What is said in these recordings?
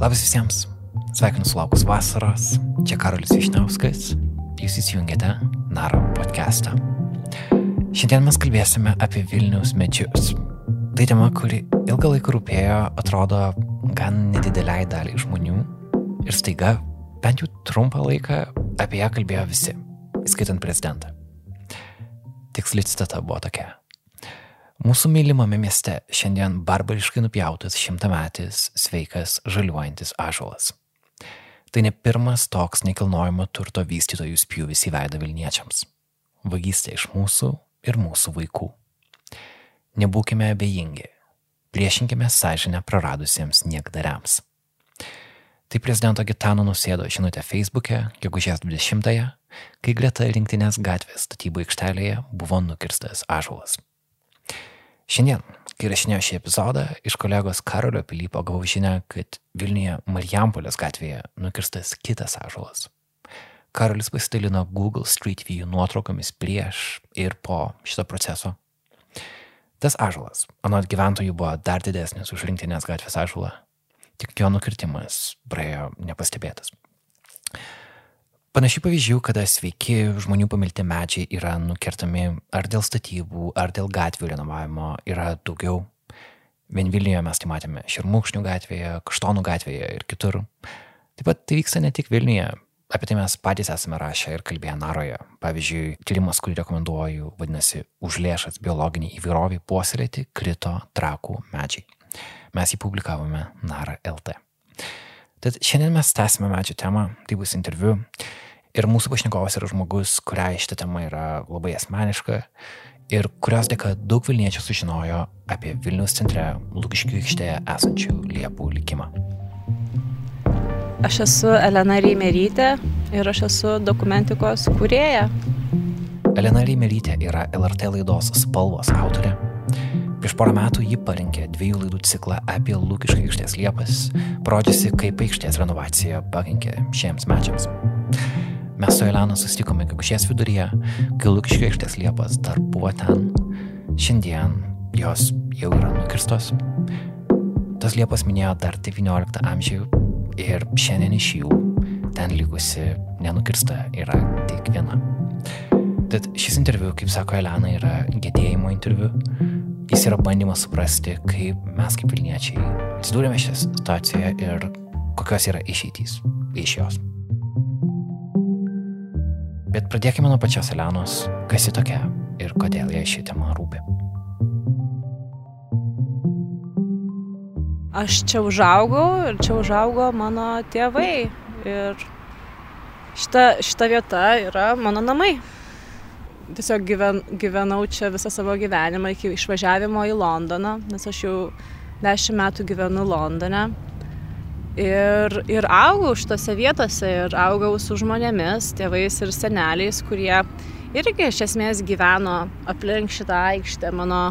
Labas visiems. Sveikinu sulaukus vasaros. Čia Karolis Višniauskas. Jūs įsijungėte Naro podcastą. Šiandien mes kalbėsime apie Vilniaus medžius. Tai tema, kuri ilgą laiką rūpėjo, atrodo, gan nedideliai daliai žmonių. Ir staiga, bent jau trumpą laiką, apie ją kalbėjo visi, įskaitant prezidentą. Tiksli citata buvo tokia. Mūsų mylimame mieste šiandien barbariškai nupjautas šimtametis, sveikas, žaliuojantis ažuolas. Tai ne pirmas toks nekilnojamo turto vystytojų spjūvis į veidą Vilniečiams. Vagystė iš mūsų ir mūsų vaikų. Nebūkime abejingi, priešinkime sąžinę praradusiems niekdariams. Tai prezidento Gitano nusėdo žinutė Facebook'e, gegužės 20-ąją, kai greta rinktinės gatvės statybų aikštelėje buvo nukirstas ažuolas. Šiandien, kai rašinėjau šį epizodą, iš kolegos Karolio Pilypo gavau žinę, kad Vilniuje Marijampolės gatvėje nukirstas kitas ažuolas. Karolis pasidalino Google Street View nuotraukomis prieš ir po šito proceso. Tas ažuolas, anot gyventojų, buvo dar didesnis už rinktinės gatvės ažuolą, tik jo nukirtimas praėjo nepastebėtas. Panašių pavyzdžių, kada sveiki žmonių pamilti medžiai yra nukertami ar dėl statybų, ar dėl gatvių renovavimo yra daugiau. Vien Vilniuje mes tai matėme Širmukšnių gatvėje, Kaštonų gatvėje ir kitur. Taip pat tai vyksta ne tik Vilniuje, apie tai mes patys esame rašę ir kalbėję Naroje. Pavyzdžiui, tyrimas, kurį rekomenduoju, vadinasi Už lėšas biologinį įvairovį puoselėti krito trakų medžiai. Mes jį publikavome Nara LT. Tad šiandien mes tęsime medžio temą, tai bus interviu. Ir mūsų pašnekovas yra žmogus, kuriai šitą temą yra labai asmeniška ir kurios dėka daug Vilniečių sužinojo apie Vilnius centre Lukiškių aikštėje esančių liepų likimą. Aš esu Elena Reimerytė ir aš esu dokumentikos kurėja. Elena Reimerytė yra LRT laidos Spalvos autorė Prieš porą metų ji parinkė dviejų laidų ciklą apie Lūkiškai aikštės liepas, parodžiusi, kaip aikštės renovacija pakenkė šiems mečiams. Mes su Elena susitikome gegužės viduryje, kai Lūkiškai aikštės liepas dar buvo ten. Šiandien jos jau yra nukirstos. Tas liepas minėjo dar 19 amžių ir šiandien iš jų ten likusi nenukirsta yra tik viena. Tad šis interviu, kaip sako Elena, yra gedėjimo interviu Jis yra bandymas suprasti, kaip mes kaip Vilniečiai atsidūrėme šią situaciją ir kokios yra išeitys iš jos. Bet pradėkime nuo pačios Elenos, kas ji tokia ir kodėl jai ši tema rūpi. Aš čia užaugau ir čia užaugo mano tėvai. Ir šita, šita vieta yra mano namai tiesiog gyven, gyvenau čia visą savo gyvenimą iki išvažiavimo į Londoną, nes aš jau dešimt metų gyvenu Londone. Ir, ir augau šitose vietose ir augau su žmonėmis, tėvais ir seneliais, kurie irgi iš esmės gyveno aplink šitą aikštę. Mano,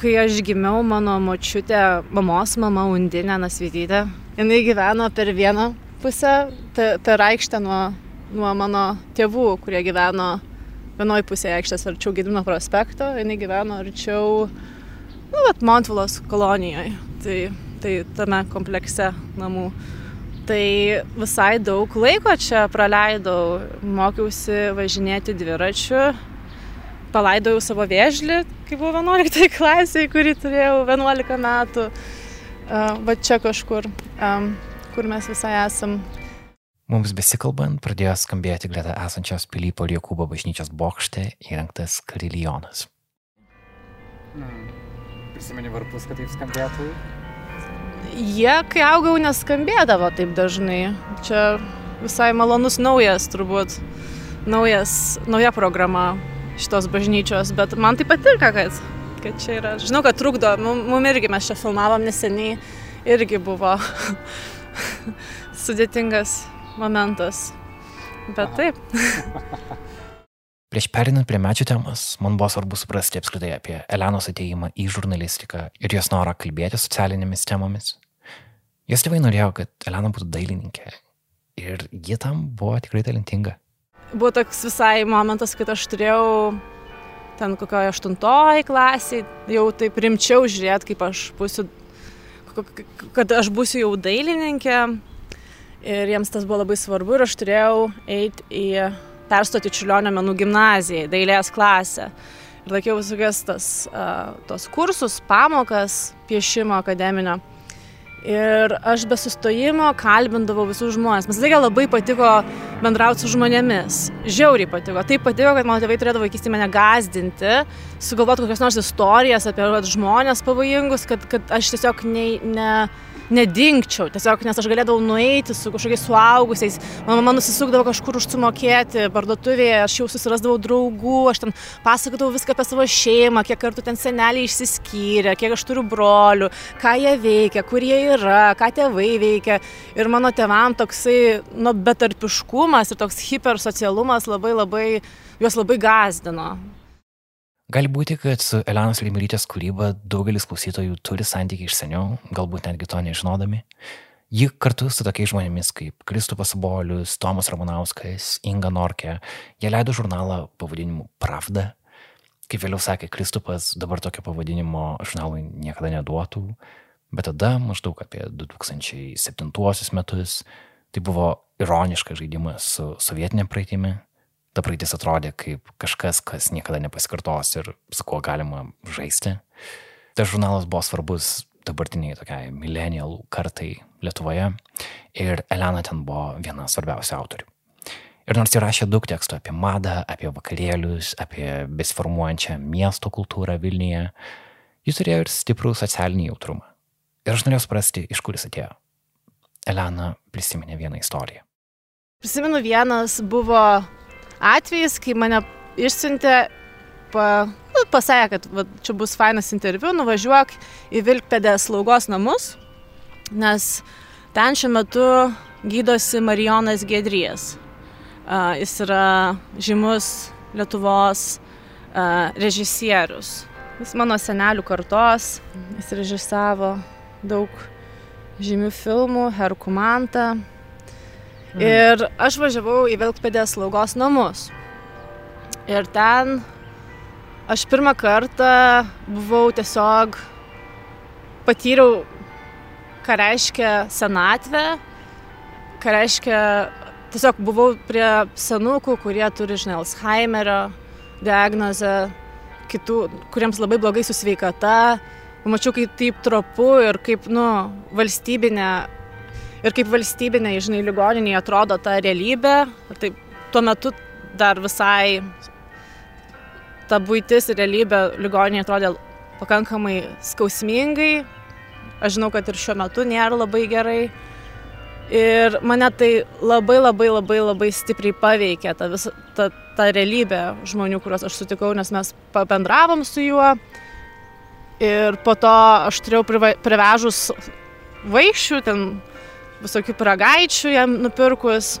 kai aš gimiau, mano močiutė, mamos mama Undinė Nasvitytė, jinai gyveno per vieną pusę, per aikštę nuo, nuo mano tėvų, kurie gyveno vienoj pusėje aikštės arčiau Gedimino prospekto, jinai gyveno arčiau, nu, vat, Montvilos kolonijoje. Tai, tai tame komplekse namų. Tai visai daug laiko čia praleidau, mokiausi važinėti dviračiu, palaidojau savo vėžlį, kai buvau 11 klasėje, kurį turėjau 11 metų. Va čia kažkur, kur mes visai esam Mums besikalbant pradėjo skambėti greta esančios Pilypo Jokūbo bažnyčios bokšte įrengtas karilionas. Hmm. Prisimeni varpus, kad taip skambėtų? Jie, kai augau, neskambėdavo taip dažnai. Čia visai malonus naujas, turbūt, naujas, nauja programa šitos bažnyčios, bet man tai patinka, kad, kad čia yra. Žinau, kad trukdo, mum irgi mes čia filmavom neseniai, irgi buvo sudėtingas momentas. Bet taip. Prieš perinant prie medžių temos, man buvo svarbu suprasti apskritai apie Elenos ateimą į žurnalistiką ir jos norą kalbėti socialinėmis temomis. Jos tėvai norėjo, kad Elena būtų dailininkė ir ji tam buvo tikrai talentinga. Buvo toks visai momentas, kad aš turėjau ten kokioje aštuntoji klasiai, jau taip rimčiau žiūrėti, kaip aš būsiu kad aš būsiu jau dailininkė. Ir jiems tas buvo labai svarbu ir aš turėjau eiti į perstoti Čiulionio menų gimnaziją, dailės klasę. Ir laikiau visokias tas, uh, tos kursus, pamokas piešimo akademinio. Ir aš be sustojimo kalbindavau visus žmonės. Man visą labai patiko bendrauti su žmonėmis. Žiauriai patiko. Taip patiko, kad mano tėvai turėdavo vaikystį mane gazdinti, sugalvoti kokias nors istorijas apie žmonės pavojingus, kad, kad aš tiesiog ne, ne, nedingčiau, tiesiog nes aš galėdavau nueiti su kažkokiais suaugusiais, mano mama nusisukdavo kažkur užsumokėti parduotuvėje, aš jau susirasdavau draugų, aš ten pasakodavau viską apie savo šeimą, kiek kartų ten seneliai išsiskyrė, kiek aš turiu brolių, ką jie veikia, kur jie yra, ką tėvai veikia. Ir mano tėvam toksai, nu, betarpiškumas ir toks hipersocialumas labai labai, juos labai gazdino. Gali būti, kad su Elenos Limrytės kūryba daugelis klausytojų turi santykių iš seniau, galbūt netgi to nežinodami. Ji kartu su tokiais žmonėmis kaip Kristupas Bolius, Tomas Ramonauskas, Inga Norkė, jie leido žurnalą pavadinimu Pravda. Kaip vėliau sakė Kristupas, dabar tokio pavadinimo žurnalui niekada neduotų, bet tada, maždaug apie 2007 metus, tai buvo ironiškas žaidimas su sovietinė praeitimi, ta praeitis atrodė kaip kažkas, kas niekada nepasikartos ir su kuo galima žaisti. Tas žurnalas buvo svarbus dabartiniai tokiai millennial kartai Lietuvoje ir Elena ten buvo viena svarbiausių autorių. Ir nors ji rašė daug tekstų apie madą, apie vakarėlius, apie besiformuojančią miesto kultūrą Vilniuje, jis turėjo ir stiprų socialinį jautrumą. Ir aš norėjau suprasti, iš kur jis atėjo. Elena prisiminė vieną istoriją. Prisimenu, vienas buvo atvejis, kai mane išsiuntė, pa, nu, pasakė, kad va, čia bus fainas interviu, nuvažiuok į Vilkpėdės slaugos namus, nes ten šiuo metu gydosi Marijonas Gedrijas. Uh, jis yra žymus Lietuvos uh, režisierius. Jis mano senelių kartos, jis režisavo daug žymių filmų, Herkumantą, Mhm. Ir aš važiavau į Vilkpėdės slaugos namus. Ir ten aš pirmą kartą buvau tiesiog patyriau, ką reiškia senatvė, ką reiškia, tiesiog buvau prie senukų, kurie turi, žinai, Alzheimerio diagnozę, kitų, kuriems labai blogai su sveikata. Mačiau, kaip taip tropu ir kaip, nu, valstybinė ir kaip valstybinė, žinai, ligoninė atrodo ta realybė. Tai tuo metu dar visai ta būtis ir realybė ligoninė atrodė pakankamai skausmingai. Aš žinau, kad ir šiuo metu nėra labai gerai. Ir mane tai labai labai labai labai stipriai paveikė ta, visa, ta, ta realybė žmonių, kuriuos aš sutikau, nes mes pabendravom su juo. Ir po to aš turėjau privežus vaikščių, ten visokių piragaičių jam nupirkus.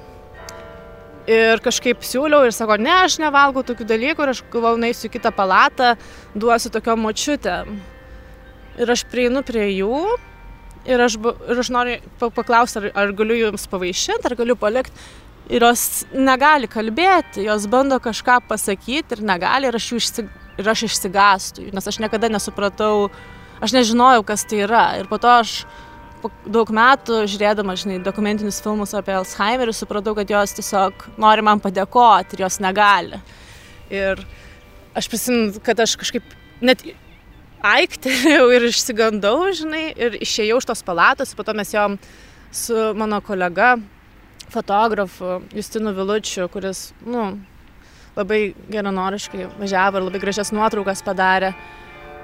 Ir kažkaip siūliau ir sako, ne, aš nevalgau tokių dalykų ir aš galvoju, naisiu kitą palatą, duosiu tokio močiutę. Ir aš prieinu prie jų ir aš, ir aš noriu paklausti, ar, ar galiu jums pavaišinti, ar galiu palikti. Ir jos negali kalbėti, jos bando kažką pasakyti ir negali ir aš, išsi, ir aš išsigastų, nes aš niekada nesupratau, aš nežinojau, kas tai yra. Ir po to aš daug metų žiūrėdama, žinai, dokumentinius filmus apie Alzheimerį, supratau, kad jos tiesiog nori man padėkoti ir jos negali. Ir aš prisimenu, kad aš kažkaip net aiktelėjau ir išsigandau, žinai, ir išėjau iš tos palatos, po to mes jom su mano kolega, fotografu Justinu Vilučiu, kuris, nu, labai geranoriškai važiavo ir labai gražias nuotraukas padarė,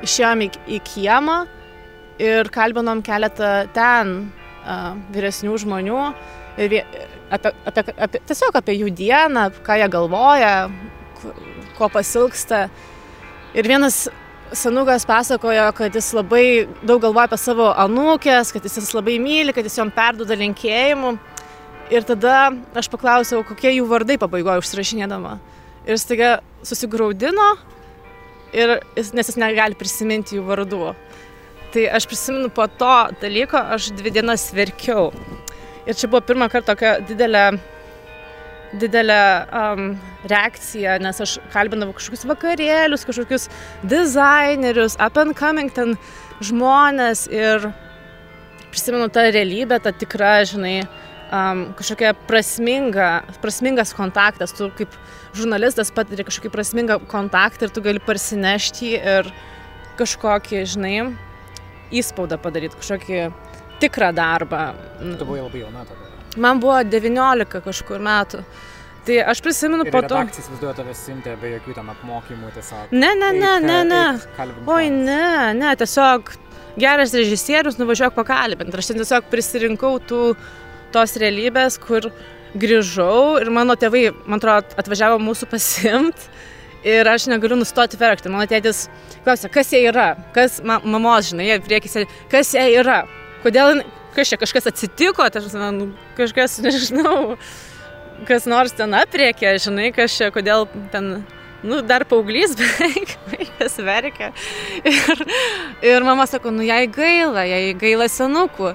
išėjom į, į kiemą ir kalbinom keletą ten uh, vyresnių žmonių apie, apie, apie, tiesiog apie jų dieną, ką jie galvoja, ko pasilgsta. Ir vienas senukas pasakojo, kad jis labai daug galvoja apie savo anūkės, kad jis jas labai myli, kad jis jom perduoda linkėjimų. Ir tada aš paklausiau, kokie jų vardai pabaigoje užsirašinėdama. Ir staiga susigaudino, nes jis negali prisiminti jų vardų. Tai aš prisimenu po to dalyko, aš dvi dienas verkiau. Ir čia buvo pirmą kartą tokia didelė, didelė um, reakcija, nes aš kalbinau kažkokius vakarėlius, kažkokius dizainerius, up and coming ten žmonės ir prisimenu tą realybę, tą tikrą, žinai, um, kažkokia prasminga, prasmingas kontaktas, tu kaip žurnalistas patiri kažkokį prasmingą kontaktą ir tu gali parsinešti ir kažkokį, žinai, įspaudą padaryti, kažkokį tikrą darbą. Tu buvai labai jauna tada. Man buvo 19 kažkur metų. Tai aš prisimenu po to. redakcijas vis duoda tave siuntė be jokių ten apmokymų tiesiog. Ne, ne, ne, ne, ne. Oi, ne, ne, tiesiog geras režisierius, nuvažiuok pakalbinti. Aš ten tiesiog prisirinkau tų, tos realybės, kur grįžau ir mano tėvai, man atrodo, atvažiavo mūsų pasimt. Ir aš negaliu nustoti verkti. Mano tėtis klausia, kas jie yra, kas ma mamos, žinai, jie priekise, kas jie yra, kodėl, kas čia kažkas atsitiko, tai aš, nu, kažkas, nežinau, kas nors ten apriekė, žinai, kas čia, kodėl ten, nu, dar paauglys beveik, vaikas verkia. Ir, ir mama sako, nu, jai gaila, jai gaila senukų.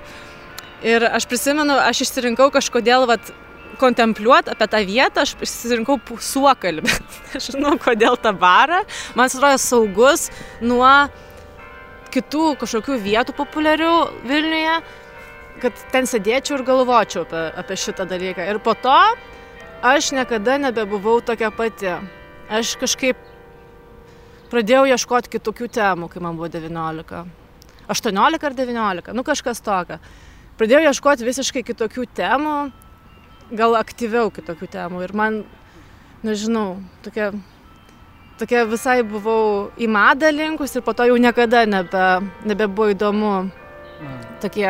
Ir aš prisimenu, aš išsirinkau kažkodėl, vat, kontempliuoti apie tą vietą, aš išsirinkau suokalbį. Nežinau, kodėl tą barą. Man atrodo saugus nuo kitų kažkokių vietų populiarių Vilniuje, kad ten sėdėčiau ir galvočiau apie, apie šitą dalyką. Ir po to aš niekada nebebuvau tokia pati. Aš kažkaip pradėjau ieškoti kitokių temų, kai man buvo 19. 18 ar 19, nu kažkas tokio. Pradėjau ieškoti visiškai kitokių temų, gal aktyviau kitokių temų. Ir man, nežinau, tokia, tokia visai buvau į madą linkus ir po to jau niekada nebe, nebebuvo įdomu Mm. tokie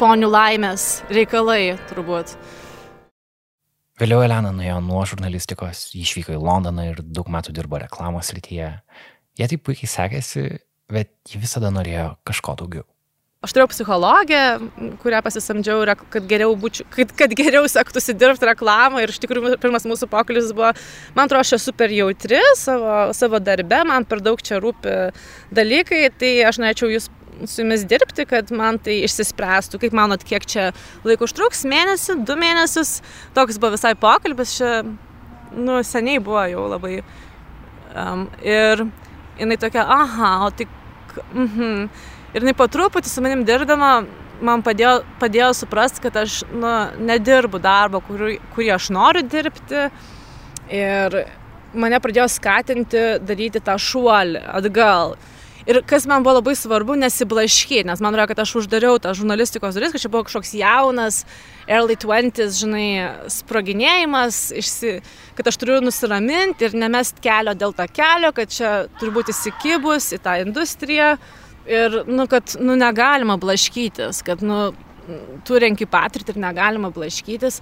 ponių laimės reikalai turbūt. Vėliau Elena nuėjo nuo žurnalistikos, išvyko į Londoną ir daug metų dirbo reklamos srityje. Jie taip puikiai sekėsi, bet ji visada norėjo kažko daugiau. Aš turėjau psichologę, kurią pasisamdžiau, kad geriau, būčiau, kad, kad geriau sektųsi dirbti reklamą. Ir iš tikrųjų pirmas mūsų pokalbis buvo, man atrodo, aš esu super jautri savo, savo darbe, man per daug čia rūpi dalykai, tai aš norėčiau jūs su jumis dirbti, kad man tai išsispręstų. Kaip manot, kiek čia laiko užtruks? Mėnesį, du mėnesius. Toks buvo visai pokalbis, čia, nu, seniai buvo jau labai. Um, ir jinai tokia, aha, o tik... Mhm. Ir jinai po truputį su manim dirbdama man padėjo, padėjo suprasti, kad aš nu, nedirbu darbo, kurį, kurį aš noriu dirbti. Ir mane pradėjo skatinti daryti tą šuolį atgal. Ir kas man buvo labai svarbu, nesiblaškyti, nes man atrodo, kad aš uždariau tą žurnalistikos duris, kad čia buvo kažkoks jaunas, early 20s, žinai, sproginėjimas, išsi, kad aš turiu nusiraminti ir nemest kelio dėl to kelio, kad čia turi būti įsikibus į tą industriją. Ir, nu, kad, nu, negalima blaškytis, kad, nu, tu renki patirtį ir negalima blaškytis.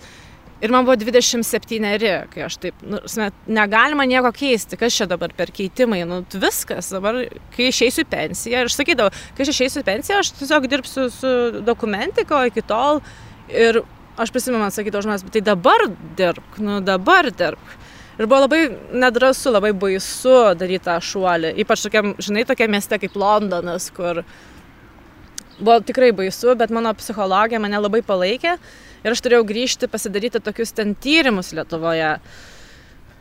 Ir man buvo 27, kai aš taip, nu, negalima nieko keisti, kas čia dabar per keitimai, nu, viskas, dabar, kai išeisiu į pensiją, ir aš sakydavau, kai aš išeisiu į pensiją, aš tiesiog dirbsiu su dokumentika, o iki tol, ir aš prisimenu, man sakydavo žmonės, tai dabar dirbk, nu, dabar dirbk. Ir buvo labai nedrasu, labai baisu daryti tą šuolį. Ypač tokiam, žinai, tokiam mieste kaip Londonas, kur buvo tikrai baisu, bet mano psichologija mane labai palaikė. Ir aš turėjau grįžti pasidaryti tokius ten tyrimus Lietuvoje.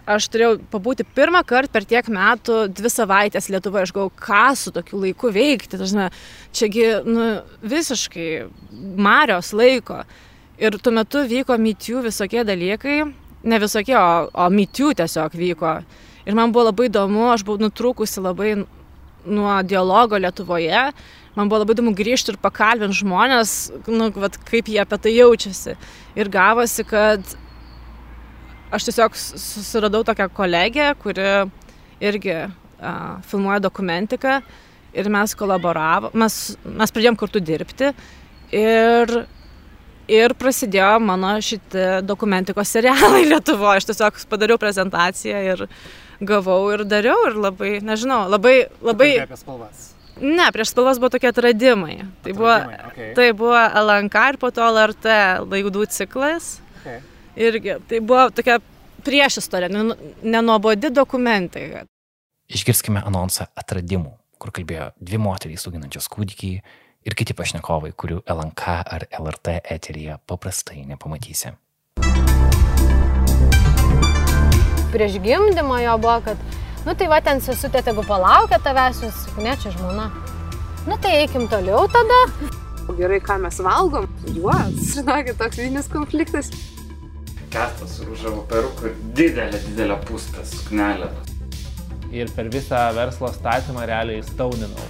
Aš turėjau pabūti pirmą kartą per tiek metų, dvi savaitės Lietuvoje. Aš galvoju, ką su tokiu laiku veikti. Tažinai, čiagi nu, visiškai marios laiko. Ir tuo metu vyko mytių visokie dalykai ne visokie, o, o mytių tiesiog vyko. Ir man buvo labai įdomu, aš buvau nutrūkusi labai nuo dialogo Lietuvoje. Man buvo labai įdomu grįžti ir pakalbinti žmonės, nu, vat, kaip jie apie tai jaučiasi. Ir gavosi, kad aš tiesiog susiradau tokią kolegę, kuri irgi a, filmuoja dokumentiką ir mes kolaboravom, mes, mes pradėjom kartu dirbti. Ir Ir prasidėjo mano šitie dokumentikos serialai Lietuvoje. Aš tiesiog padariau prezentaciją ir gavau ir dariau ir labai, nežinau, labai, labai... Apie spalvas. Ne, prieš spalvas buvo tokie atradimai. Tai buvo, Atradimai, okei. tai buvo LNK ir po to LRT laidų ciklas. Okay. Irgi tai buvo tokia priešistorė, nenuobodi dokumentai. Išgirskime anonsą atradimų, kur kalbėjo dvi moterys auginančios kūdikį ir kiti pašnekovai, kurių LNK ar LRT eteryje paprastai nepamatysi. Prieš gimdymą jo buvo, kad, nu tai va ten sesutė, tegu palaukia tavęs, jūs, ne čia žmona. Nu tai eikim toliau tada. gerai, ką mes valgom. Juos, žinokit, toks vienas konfliktas. Kestas užavo perukų didelę, didelę pūstą suknelę. Ir per visą verslo statymą realiai stauninau.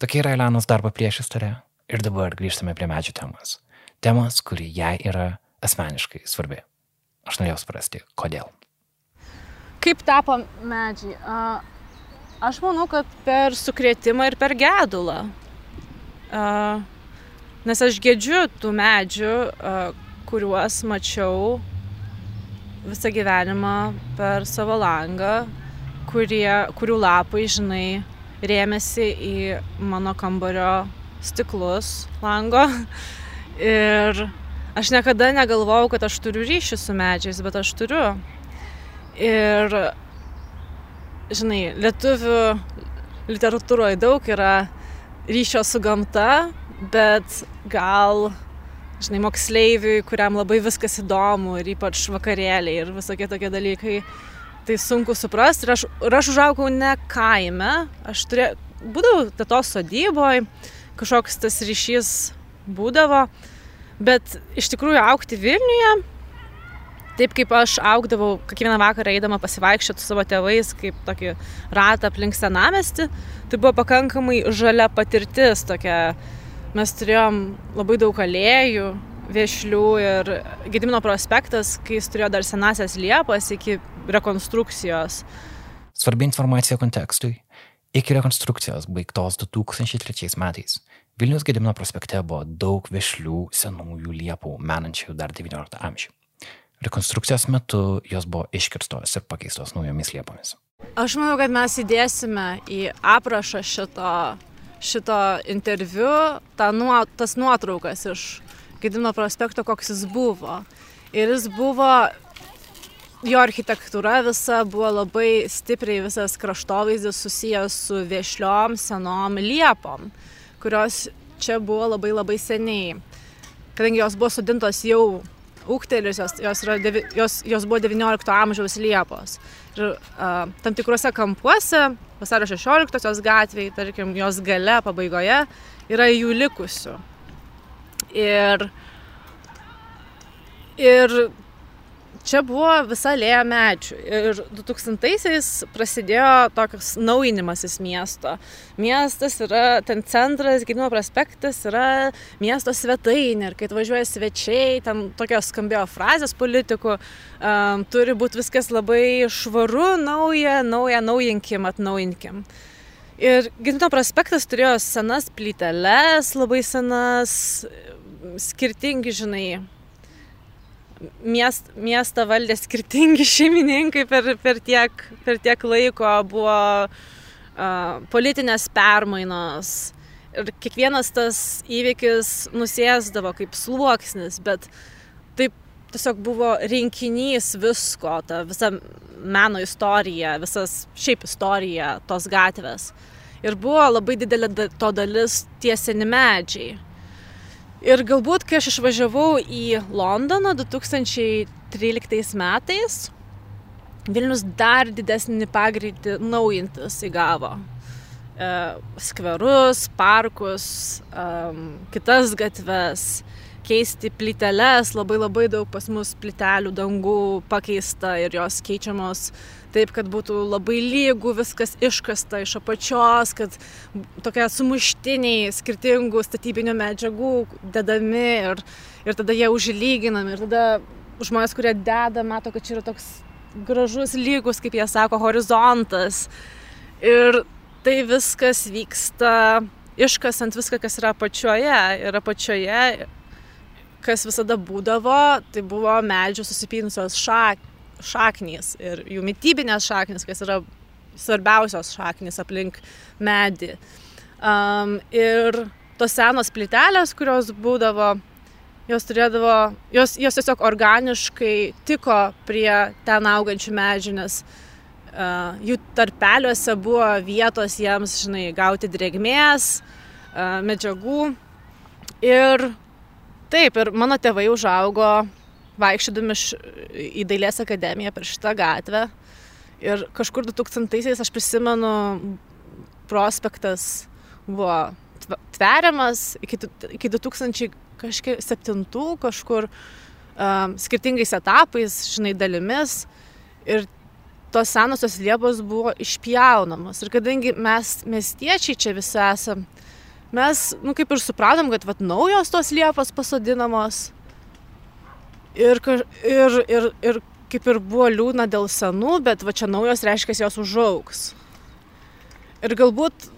Tokia yra Elenos darbo priešistorė. Ir dabar grįžtame prie medžių temos. Temos, kuri jai yra asmeniškai svarbi. Aš norėjau suprasti, kodėl. Kaip tapo medžiai? A, aš manau, kad per sukrėtimą ir per gedulą. A, nes aš gedžiu tų medžių, a, kuriuos mačiau visą gyvenimą per savo langą, kurie, kurių lapai, žinai, rėmėsi į mano kambario stiklus lango. Ir aš niekada negalvojau, kad aš turiu ryšį su medžiais, bet aš turiu. Ir, žinai, lietuvių literatūroje daug yra ryšio su gamta, bet gal, žinai, moksleiviui, kuriam labai viskas įdomu ir ypač vakarėliai ir visokie tokie dalykai, tai sunku suprasti. Ir aš, ir aš užaugau ne kaime, aš turėjau, būdavau tetos sodyboje, kažkoks tas ryšys būdavo, bet iš tikrųjų aukti Vilniuje, taip kaip aš augdavau, kiekvieną vakarą eidama pasivaikščioti su savo tėvais, kaip tokį ratą aplink senamesti, tai buvo pakankamai žalia patirtis tokia. Mes turėjom labai daug alėjų, viešlių ir Gedimino prospektas, kai jis turėjo dar senasias liepas iki rekonstrukcijos. Svarbi informacija kontekstui. Iki rekonstrukcijos baigtos 2003 metais Vilnius Gedimino prospekte buvo daug viešlių senųjų liepų menančių dar XIX amžių. Rekonstrukcijos metu jos buvo iškirstos ir pakeistos naujomis liepomis. Aš manau, kad mes įdėsime į aprašą šito, šito interviu tą nuo, tas nuotraukas iš Gedimino prospekto, koks jis buvo. Ir jis buvo jo architektūra visa buvo labai stipriai visas kraštovaizdis susijęs su viešliom senom liepom, kurios čia buvo labai labai seniai. Kadangi jos buvo sudintos jau ūgteliusios, jos, yra, devi, jos, jos buvo XIX amžiaus liepos. Ir uh, tam tikruose kampuose, vasario 16 gatvėje, tarkim, jos gale pabaigoje, yra jų likusių. Ir, ir čia buvo visa lėja medžių. Ir 2000-aisiais prasidėjo toks naujinimasis miesto. Miestas yra, ten centras, Gedimo prospektas yra miesto svetainė. Ir kai atvažiuoja svečiai, ten tokios skambėjo frazės politikų, um, turi būti viskas labai švaru, nauja, nauja, naujinkim, atnaujinkim. Ir Gedimo prospektas turėjo senas plyteles, labai senas, skirtingi, žinai, miest, miestą valdė skirtingi šeimininkai per, per, tiek, per tiek laiko, buvo uh, politinės permainos. Ir kiekvienas tas įvykis nusėsdavo kaip sluoksnis, bet taip tiesiog buvo rinkinys visko, ta visa meno istorija, visas šiaip istorija tos gatvės. Ir buvo labai didelė to dalis tie seni medžiai. Ir galbūt, kai aš išvažiavau į Londoną 2013 metais, Vilnius dar didesnį pagreitį naujintis įgavo. E, skverus, parkus, e, kitas gatves, keisti plyteles, labai labai daug pas mus plytelių dangų pakeista ir jos keičiamos taip, kad būtų labai lygų, viskas iškasta iš apačios, kad tokie sumuštiniai skirtingų statybinių medžiagų dedami ir, ir tada jie užlyginami ir tada žmonės, kurie deda, mato, kad čia yra toks gražus lygus, kaip jie sako, horizontas. Ir tai viskas vyksta iškasant viską, kas yra apačioje. Ir apačioje, kas visada būdavo, tai buvo medžių susipynusios šak, šaknys ir jų mytybinės šaknys, kas yra svarbiausios šaknys aplink medį. Um, ir tos senos plytelės, kurios būdavo, jos turėdavo, jos, jos tiesiog organiškai tiko prie ten augančių medžių, nes uh, jų tarpeliuose buvo vietos jiems, žinai, gauti drėgmės, uh, medžiagų. Ir taip, ir mano tėvai užaugo vaikščiodami į dailės akademiją per šitą gatvę. Ir kažkur 2000-aisiais aš prisimenu, prospektas buvo tveriamas iki, iki 2007 kažkur um, skirtingais etapais, žinai, dalimis. Ir tos senosios liepos buvo išpjaunamos. Ir kadangi mes miestiečiai čia visi esam, mes, nu, kaip ir supratom, kad vat, naujos tos liepos pasodinamos. Ir, ir, ir, ir kaip ir buvo liūdna dėl senų, bet va čia naujos reiškia, jos užaugs. Ir galbūt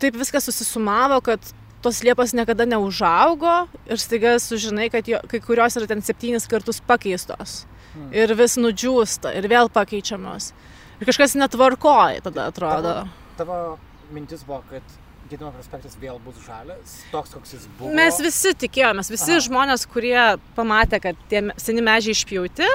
taip viskas susisumavo, kad tos liepos niekada neužaugo ir staiga sužinai, kad jo, kai kurios yra ten septynis kartus pakeistos. Hmm. Ir vis nudžiūsta ir vėl pakeičiamos. Ir kažkas netvarkoja tada atrodo. Tavo mintis buvo, kad Gedimo prospektas vėl bus žalias, toks koks jis buvo. Mes visi tikėjomės, visi Aha. Žmonės, kurie pamatė, kad tie seni medžiai išpjauti,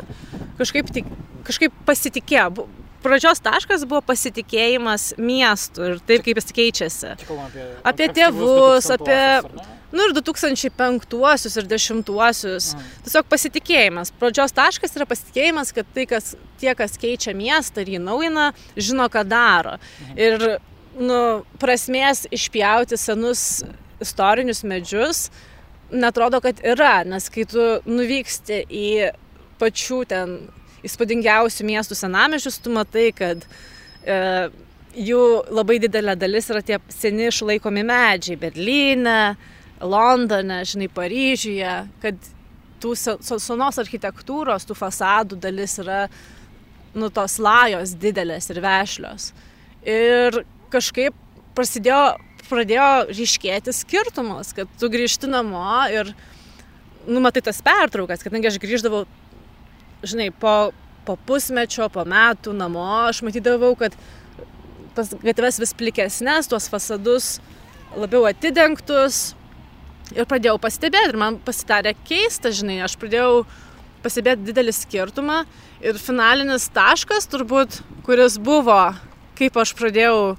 kažkaip, tik, kažkaip pasitikėjo. Pradžios taškas buvo pasitikėjimas miestu ir taip, kaip jis keičiasi. Apie, Apie tėvus, 2000-uosius, apie-? Nu ir 2005 ir 10-uosius. Mm. Tiesiog pasitikėjimas. Pradžios taškas yra pasitikėjimas, kad tai, kas, tie, kas keičia miestą ir jį naujina, žino, ką daro. Ir nu, prasmės išpjauti senus istorinius medžius netrodo, kad yra, nes kai tu nuvyksti į pačių ten įspūdingiausių miestų senamišius, tu matai, kad e, jų labai didelė dalis yra tie seni išlaikomi medžiai Berlyne, Londone, žinai, Paryžiuje, kad tų se- se- senos architektūros, tų fasadų dalis yra, nu, tos lajos didelės ir vešlios. Ir kažkaip prasidėjo, pradėjo ryškėti skirtumas, kad tu grįžti namo ir, nu, matai tas pertraukas, kadangi aš grįždavau, žinai, po, po pusmečio, po metų namo, aš matydavau, kad tas gatves vis plikesnės, tuos fasadus labiau atidengtus. Ir pradėjau pastebėti, ir man pasidarė keista, žinai, aš pradėjau pastebėti didelį skirtumą. Ir finalinis taškas turbūt, kuris buvo, kaip aš pradėjau,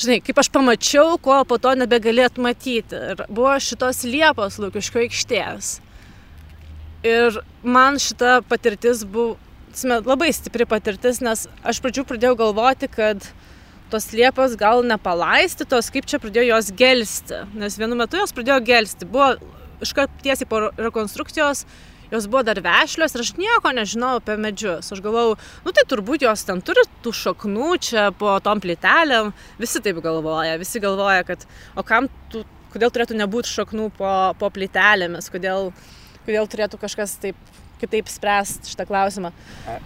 žinai, kaip aš pamačiau, ko po to nebegalėt matyti. Ir buvo šitos Liepos Lūkiško aikštės. Ir man šita patirtis buvo labai stipri patirtis, nes aš pradžių pradėjau galvoti, kad tos liepos gal nepalaistytos, kaip čia pradėjo jos gelsti. Nes vienu metu jos pradėjo gelsti. Buvo iškart tiesiai po rekonstrukcijos, jos buvo dar vešlios ir aš nieko nežinau apie medžius. Aš galvojau, nu tai turbūt jos ten turi tų šaknų čia po tom plytelėm. Visi taip galvoja, visi galvoja, kad o kam tu, kodėl turėtų nebūti šaknų po, po plytelėmis, kodėl, kodėl turėtų kažkas taip kitaip spręsti šitą klausimą.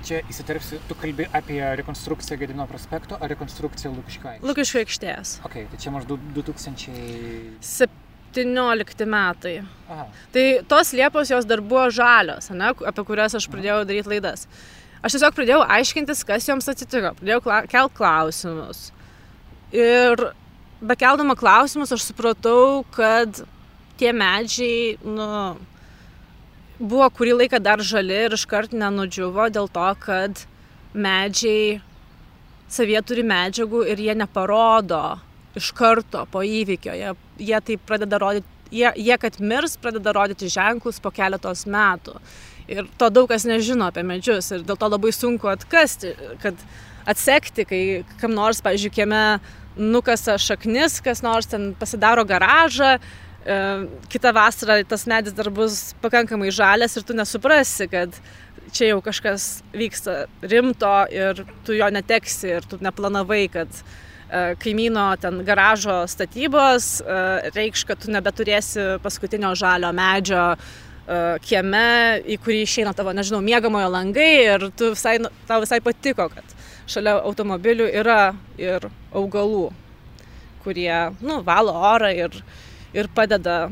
Čia įsiterpsiu, tu kalbi apie rekonstrukciją Gedino prospekto ar rekonstrukciją Lukiškai? Lukiškio aikštės. Ok, tai čia maždaug 2000... 17 metai. Aha, Tai tos liepos jos dar buvo žalios, ne, apie kurias aš pradėjau daryti laidas. Aš tiesiog pradėjau aiškintis, kas joms atsitiko, pradėjau kla kelt klausimus. Ir bekeldama klausimus aš supratau, kad tie medžiai, nu, buvo kurį laiką dar žali ir iškart nenudžiuvo dėl to, kad medžiai savie turi medžiagų ir jie neparodo iš karto po įvykio. Jie, jie tai pradeda rodyti, jie, jie kad mirs, pradeda rodyti ženklus po keletos metų. Ir to daug kas nežino apie medžius ir dėl to labai sunku atkasti, kad atsekti, kai kam nors, pavyzdžiui, kieme nukasa šaknis, kas nors ten pasidaro garažą, e, kitą vasarą tas medis dar bus pakankamai žalias ir tu nesuprasi, kad čia jau kažkas vyksta rimto ir tu jo neteksi ir tu neplanavai, kad kaimyno ten garažo statybos e, reikš, kad tu nebeturėsi paskutinio žalio medžio e, kieme, į kurį išeina tavo, nežinau, miegamojo langai ir tu visai, nu, tau visai patiko, kad šalia automobilių yra ir augalų, kurie, nu, valo orą ir, ir padeda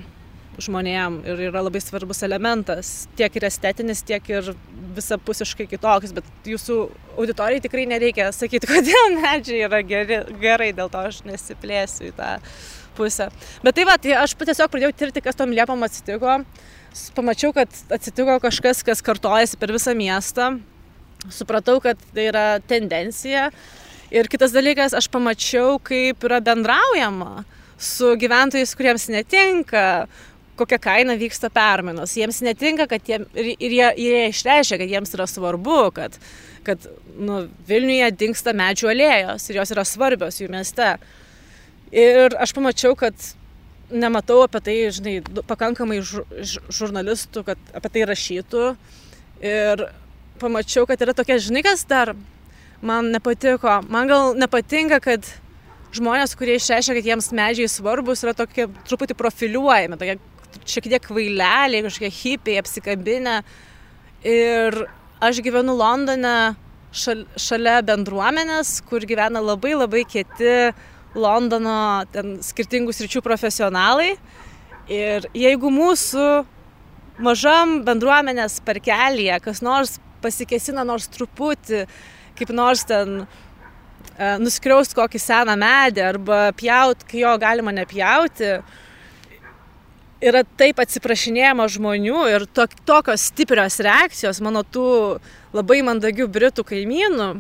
žmonėm ir yra labai svarbus elementas, tiek ir estetinis, tiek ir visapusiškai kitoks, bet jūsų auditorijai tikrai nereikia sakyti, kodėl medžiai yra geri, gerai, dėl to aš nesiplėsiu į tą pusę. Bet tai va, tai aš tiesiog pradėjau tirti, kas tom liepom atsitiko, pamačiau, kad atsitiko kažkas, kas kartojasi per visą miestą, supratau, kad tai yra tendencija. Ir kitas dalykas, aš pamačiau, kaip yra bendraujama su gyventojais, kuriems netinka, kokia kaina vyksta permainos. Jiems netinka, kad jie, ir, ir jie, jie išreiškia, kad jiems yra svarbu, kad, kad nu, Vilniuje dinksta medžių alėjos ir jos yra svarbios jų mieste. Ir aš pamačiau, kad nematau apie tai, žinai, pakankamai žurnalistų, kad apie tai rašytų. Ir pamačiau, kad yra tokia, žinai, kas dar man nepatiko. Man gal nepatinka, kad žmonės, kurie išreiškia, kad jiems medžiai svarbus, yra tokie truputį profiliuojami, tokie šiek tiek kvaileliai, kažkokie hipiai apsikabinę. Ir aš gyvenu Londone šal, šalia bendruomenės, kur gyvena labai labai kieti Londono ten skirtingų sričių profesionalai. Ir jeigu mūsų mažam bendruomenės parkelėje kas nors pasikesina nors truputį, kaip nors ten e, nuskriaust kokį seną medį arba pjaut, kai jo galima nepjauti, yra taip atsiprašinėjama žmonių ir to, tokios stiprios reakcijos mano tų labai mandagių britų kaimynų,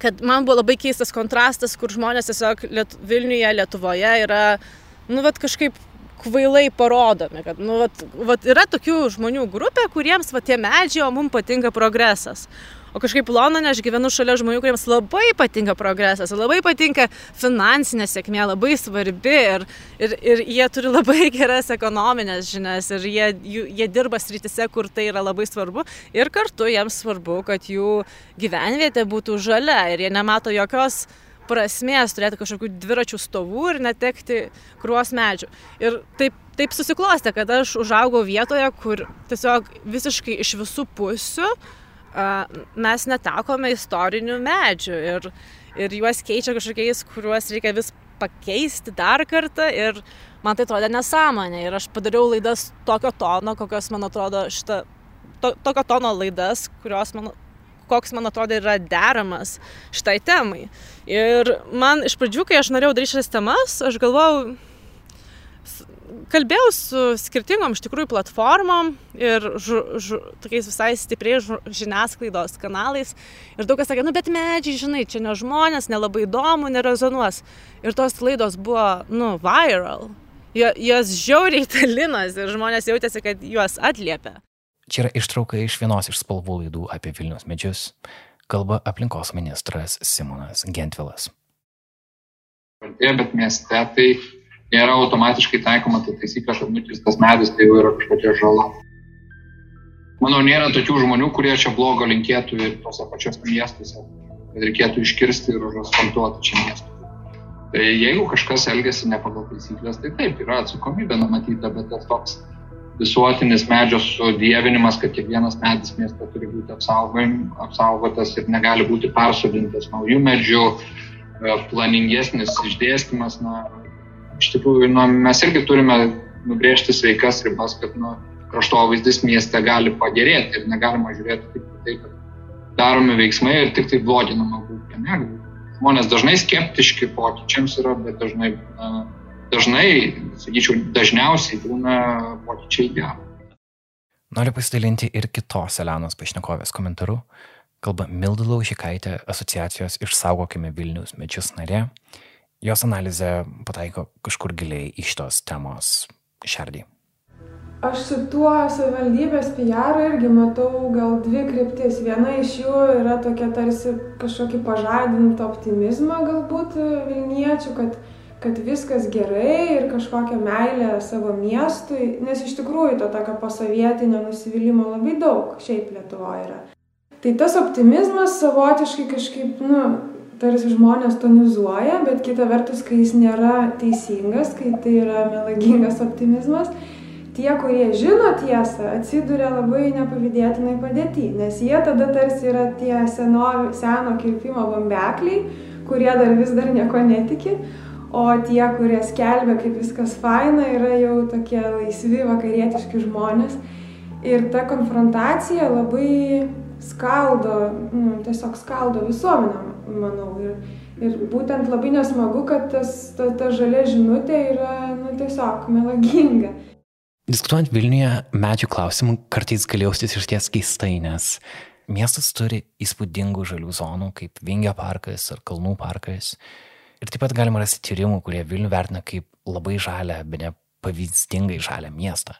kad man buvo labai keistas kontrastas, kur žmonės tiesiog Liet Vilniuje, Lietuvoje yra, nu, vat kažkaip kvailai parodomi, kad, nu, vat, vat yra tokių žmonių grupė, kuriems, va, tie medžiai, o mums patinka progresas. O kažkaip Londone aš gyvenu šalia žmonių, kuriems labai patinka progresas, labai patinka finansinė sėkmė, labai svarbi ir, ir, ir jie turi labai geras ekonominės žinias ir jie, jų, jie dirba srityse, kur tai yra labai svarbu ir kartu jiems svarbu, kad jų gyvenvietė būtų žalia ir jie nemato jokios prasmės turėti kažkokių dviračių stovų ir netekti kruos medžių. Ir taip, taip susiklostė, kad aš užaugau vietoje, kur tiesiog visiškai iš visų pusių uh, mes netekome istorinių medžių ir, ir juos keičia kažkokiais, kuriuos reikia vis pakeisti dar kartą ir man tai atrodė nesąmonė ir aš padariau laidas tokio tono, kokios man atrodo šitą, to, tokio tono laidas, kurios man, koks man atrodo yra deramas šitai temai. Ir man iš pradžių, kai aš norėjau daryti šias temas, aš galvojau, kalbėjau su skirtingom iš tikrųjų platformom ir žu, žu, tokiais visai stipriais žiniasklaidos kanalais. Ir daug kas sakė, nu bet medžiai, žinai, čia ne žmonės, nelabai įdomu, nerezonuos. Ir tos laidos buvo, nu, viral. Jo, jos žiauriai talinas ir žmonės jautėsi, kad juos atliepia. Čia yra ištrauka iš vienos iš spalvų laidų apie Vilnius medžius. Kalba aplinkos ministras Simonas Gentvilas. Bet mieste tai nėra automatiškai taikoma ta taisyklė, kad nukirstas medis tai jau yra kažkokia žala. Manau, nėra tokių žmonių, kurie čia blogo linkėtų ir tose pačiose miestuose, kad reikėtų iškirsti ir užasfaltuoti čia miestus. Tai jeigu kažkas elgesi ne pagal taisyklės, tai taip, yra atsakomybė numatyta, bet tas toks visuotinis medžio sudėvinimas, kad kiekvienas medis mieste turi būti apsaugotas ir negali būti persodintas naujų medžių, e, planingesnis išdėstymas, na, iš tikrųjų nu, mes irgi turime nubrėžti sveikas ribas, kad nu, kraštovaizdis mieste gali pagerėti ir negalima žiūrėti tik tai, kad daromi veiksmai ir tik tai bloginama būklė. Žmonės dažnai skeptiški pokyčiams yra, bet dažnai, dažnai, sakyčiau, dažniausiai būna pokyčiai gerai. Noriu pasidalinti ir kitos Elenos pašnekovės komentaru. Kalba Milda Laužikaitė, asociacijos Išsaugokime Vilnius medžius narė jos analizė pataiko kažkur giliai iš tos temos šerdį. Aš su tuo savivaldybės PR irgi matau gal dvi kryptis. Viena iš jų yra tokia tarsi kažkokį pažadintą optimizmą galbūt Vilniečių, kad, kad viskas gerai ir kažkokią meilę savo miestui, nes iš tikrųjų to tokio pasovietinio nusivylimų labai daug šiaip Lietuvoje yra. Tai tas optimizmas savotiškai kažkaip, nu, tarsi žmonės tonizuoja, bet kita vertus, kai jis nėra teisingas, kai tai yra melagingas optimizmas, tie, kurie žino tiesą, atsiduria labai nepavydėtinai padėti, nes jie tada tarsi yra tie seno, seno kirpimo bombekliai, kurie dar vis dar nieko netiki, o tie, kurie skelbia, kaip viskas faina, yra jau tokie laisvi vakarietiški žmonės. Ir ta konfrontacija labai skaldo, nu, tiesiog skaldo visuomenę, manau. Ir, ir būtent labai nesmagu, kad tas, ta, ta žalia žinutė yra nu, tiesiog melaginga. Diskutuojant Vilniuje, medžių klausimų kartais gali jaustis iš ties keistai, nes miestas turi įspūdingų žalių zonų, kaip Vingio parkas ar Kalnų parkas. Ir taip pat galima rasti tyrimų, kurie Vilnių vertina kaip labai žalę, be ne pavyzdingai žalią miestą.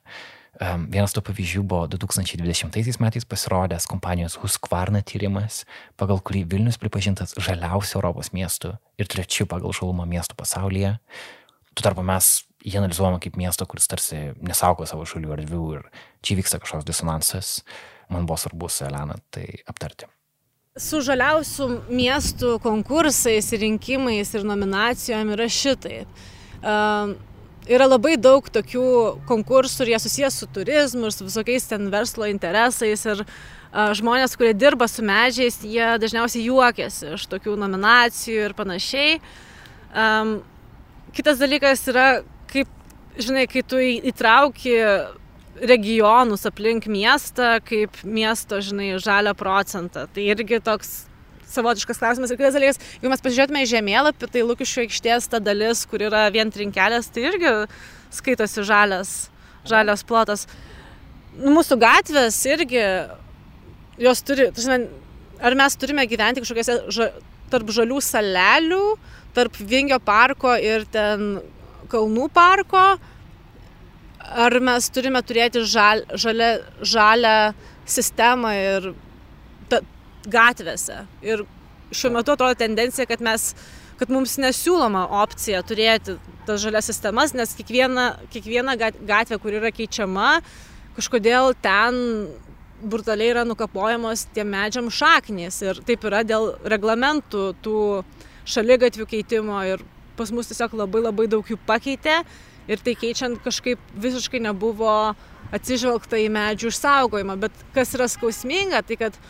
Vienas tų pavyzdžių buvo 2020 metais pasirodęs kompanijos Husqvarna tyrimas, pagal kurį Vilnius pripažintas žaliausiu Europos miestu ir trečiu pagal žalumą miestų pasaulyje. Tuo tarpu mes jį analizuojame kaip miestą, kuris tarsi nesaugo savo žalių erdvių ir čia vyksta kažkoks disonansas. Man buvo svarbu su Elena tai aptarti. Su žaliausių miestų konkursais, rinkimais ir nominacijom yra šitai. Uh, yra labai daug tokių konkursų ir jie susijęs su turizmu ir su visokiais ten verslo interesais ir a, žmonės, kurie dirba su medžiais, jie dažniausiai juokiasi iš tokių nominacijų ir panašiai. Um, kitas dalykas yra, kaip, žinai, kai tu įtrauki regionus aplink miestą, kaip miesto, žinai, žalio procentą. Tai irgi toks savotiškas klausimas. Ir kitas dalykas, jeigu mes pažiūrėtume į žemėlapį, tai Lukiškių aikštės ta dalis, kur yra vien trinkelės, tai irgi skaitosi žalias, žalias plotas. Nu, mūsų gatvės irgi, jos turi, tarsi, ar mes turime gyventi kažkokiose ža, tarp žalių salelių, tarp Vingio parko ir ten Kalnų parko, ar mes turime turėti žal, žalę, žalę sistemą ir gatvėse. Ir šiuo metu atrodo tendencija, kad mes kad mums nesiūloma opcija turėti tas žalias sistemas, nes kiekviena, kiekviena gatvė, kur yra keičiama, kažkodėl ten brutaliai yra nukapojamos tie medžiam šaknys. Ir taip yra dėl reglamentų tų šaligatvių keitimo ir pas mus tiesiog labai labai daug jų pakeitė ir tai keičiant kažkaip visiškai nebuvo atsižvelgta į medžių išsaugojimą. Bet kas yra skausminga, tai kad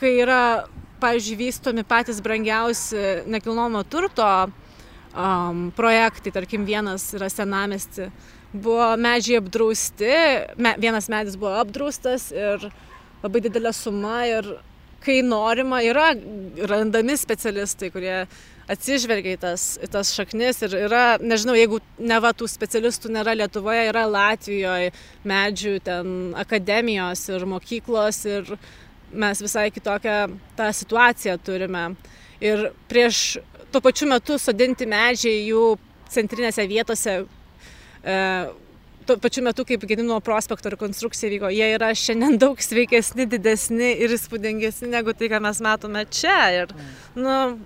kai yra, pavyzdžiui, vystomi patys brangiausi nekilnojamo turto um, projektai, tarkim, vienas yra senamesti, buvo medžiai apdrausti, me, vienas medis buvo apdraustas ir labai didelė suma ir kai norima, yra randami specialistai, kurie atsižvelgia į tas, į tas šaknis ir yra, nežinau, jeigu ne va tų specialistų nėra Lietuvoje, yra Latvijoje medžių ten akademijos ir mokyklos ir mes visai kitokią tą situaciją turime. Ir prieš tuo pačiu metu sodinti medžiai jų centrinėse vietose, e, tuo pačiu metu kaip Gedimino prospekto rekonstrukcija vyko, jie yra šiandien daug sveikesni, didesni ir įspūdingesni negu tai, ką mes matome čia. Ir, nu,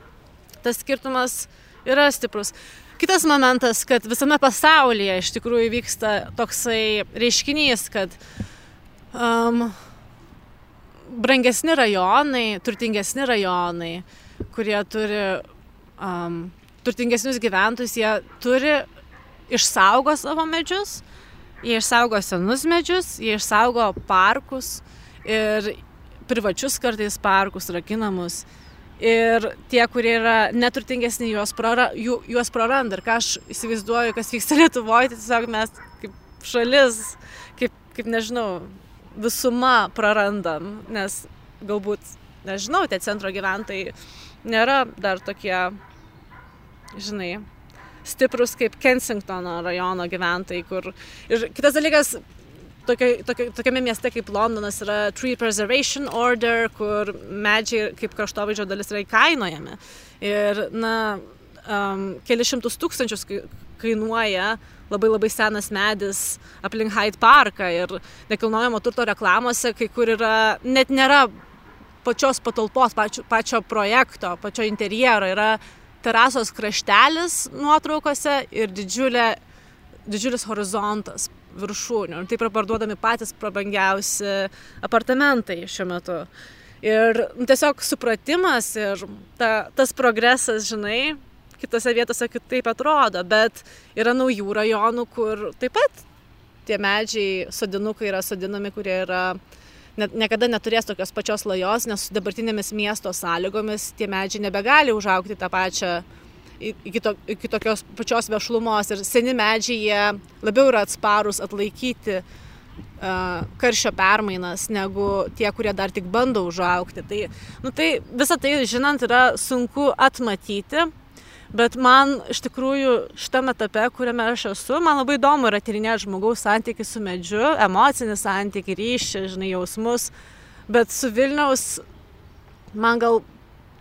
tas skirtumas yra stiprus. Kitas momentas, kad visame pasaulyje iš tikrųjų vyksta toksai reiškinys, kad um, brangesni rajonai, turtingesni rajonai, kurie turi um, turtingesnius gyventojus, jie turi išsaugo savo medžius, jie išsaugo senus medžius, jie išsaugo parkus ir privačius kartais parkus rakinamus. Ir tie, kurie yra neturtingesni, juos, prara, ju, juos praranda. Ir ką aš įsivaizduoju, kas vyksta Lietuvoje, tai tiesiog mes kaip šalis, kaip, kaip nežinau, visuma prarandam, nes galbūt, nežinau, tie centro gyventojai nėra dar tokie, žinai, stiprus kaip Kensingtono rajono gyventojai, kur... Ir kitas dalykas, tokio, tokio, tokiame mieste kaip Londonas yra Tree Preservation Order, kur medžiai kaip kraštovaizdžio dalis yra įkainojami. Ir, na, um, keli šimtus tūkstančius kainuoja labai labai senas medis aplink Hyde Parką ir nekilnojamo turto reklamose, kai kur yra, net nėra pačios patalpos, pačio, pačio projekto, pačio interjero, yra terasos kraštelis nuotraukose ir didžiulė, didžiulis horizontas viršūnių. Ir taip yra parduodami patys prabangiausi apartamentai šiuo metu. Ir tiesiog supratimas ir ta, tas progresas, žinai, kitose vietose kitaip atrodo, bet yra naujų rajonų, kur taip pat tie medžiai, sodinukai yra sodinami, kurie yra net, niekada neturės tokios pačios lajos, nes su dabartinėmis miesto sąlygomis tie medžiai nebegali užaukti tą pačią iki, to, iki tokios pačios vešlumos ir seni medžiai jie labiau yra atsparus atlaikyti uh, karščio permainas negu tie, kurie dar tik bando užaukti. Tai, nu, tai visą tai žinant yra sunku atmatyti, Bet man iš tikrųjų šitame etape, kuriame aš esu, man labai įdomu yra tyrinėti žmogaus santykių su medžiu, emocinį santykių, ryšį, žinai, jausmus. Bet su Vilniaus man gal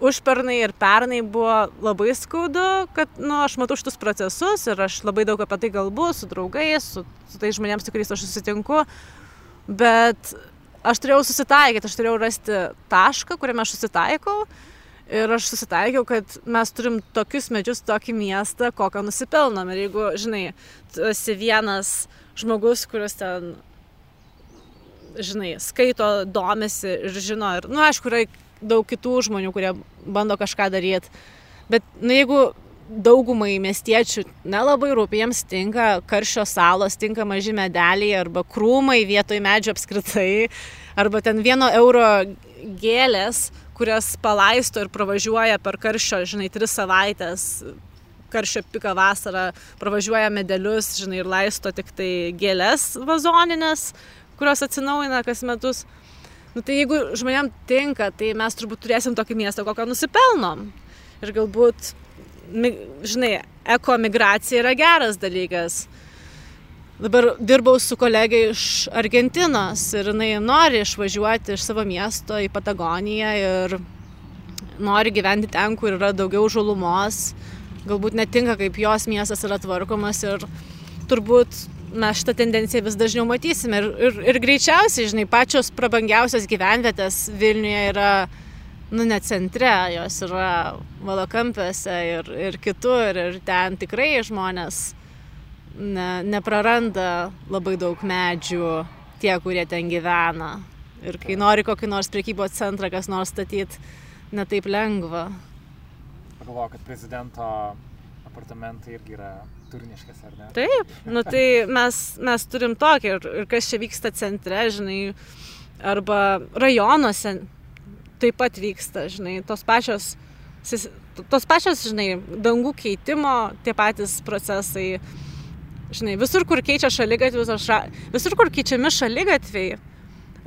užpernai ir pernai buvo labai skaudu, kad, nu, aš matau šitus procesus ir aš labai daug apie tai galbu su draugais, su, su tais žmonėms, su kuriais aš susitinku, bet aš turėjau susitaikyti, aš turėjau rasti tašką, kuriame aš susitaikau Ir aš susitaikiau, kad mes turim tokius medžius, tokį miestą, kokio nusipelnom. Ir jeigu, žinai, tu esi vienas žmogus, kuris ten, žinai, skaito, domisi ir žino, ir, nu, aišku, yra daug kitų žmonių, kurie bando kažką daryti. Bet, nu, jeigu daugumai miestiečių nelabai rūpi, jiems tinka karščio salos, tinka maži medeliai arba krūmai vietoj medžio apskritai, arba ten vieno euro gėlės, kurias palaisto ir pravažiuoja per karščio, žinai, tris savaitės, karščio piką vasarą, pravažiuoja medelius, žinai, ir laisto tik tai gėlės vazoninės, kurios atsinaujina kas metus. Nu, tai jeigu žmonėm tinka, tai mes turbūt turėsim tokį miestą, kokio nusipelnom. Ir galbūt, žinai, ekomigracija yra geras dalykas dabar dirbau su kolegė iš Argentinos ir jinai nori išvažiuoti iš savo miesto į Patagoniją ir nori gyventi ten, kur yra daugiau žalumos. Galbūt netinka, kaip jos miestas yra tvarkomas ir turbūt mes šitą tendenciją vis dažniau matysime. Ir, ir, ir greičiausiai, žinai, pačios prabangiausios gyvenvietės Vilniuje yra, nu, ne centre, jos yra Valakampiuose ir, ir kitur. Ir ten tikrai žmonės ne, nepraranda labai daug medžių tie, kurie ten gyvena. Ir kai nori kokį nors priekybos centrą, kas nors statyti, netaip lengva. Pagalvoju, kad prezidento apartamentai irgi yra turniškas, ar ne? Taip, nu tai mes, mes turim tokį ir, ir kas čia vyksta centre, žinai, arba rajonuose taip pat vyksta, žinai, tos pačios, tos pačios, žinai, dangų keitimo, tie patys procesai Žinai, visur, kur keičia šalygatvius, aš, ra... visur, kur keičiami šalygatviai,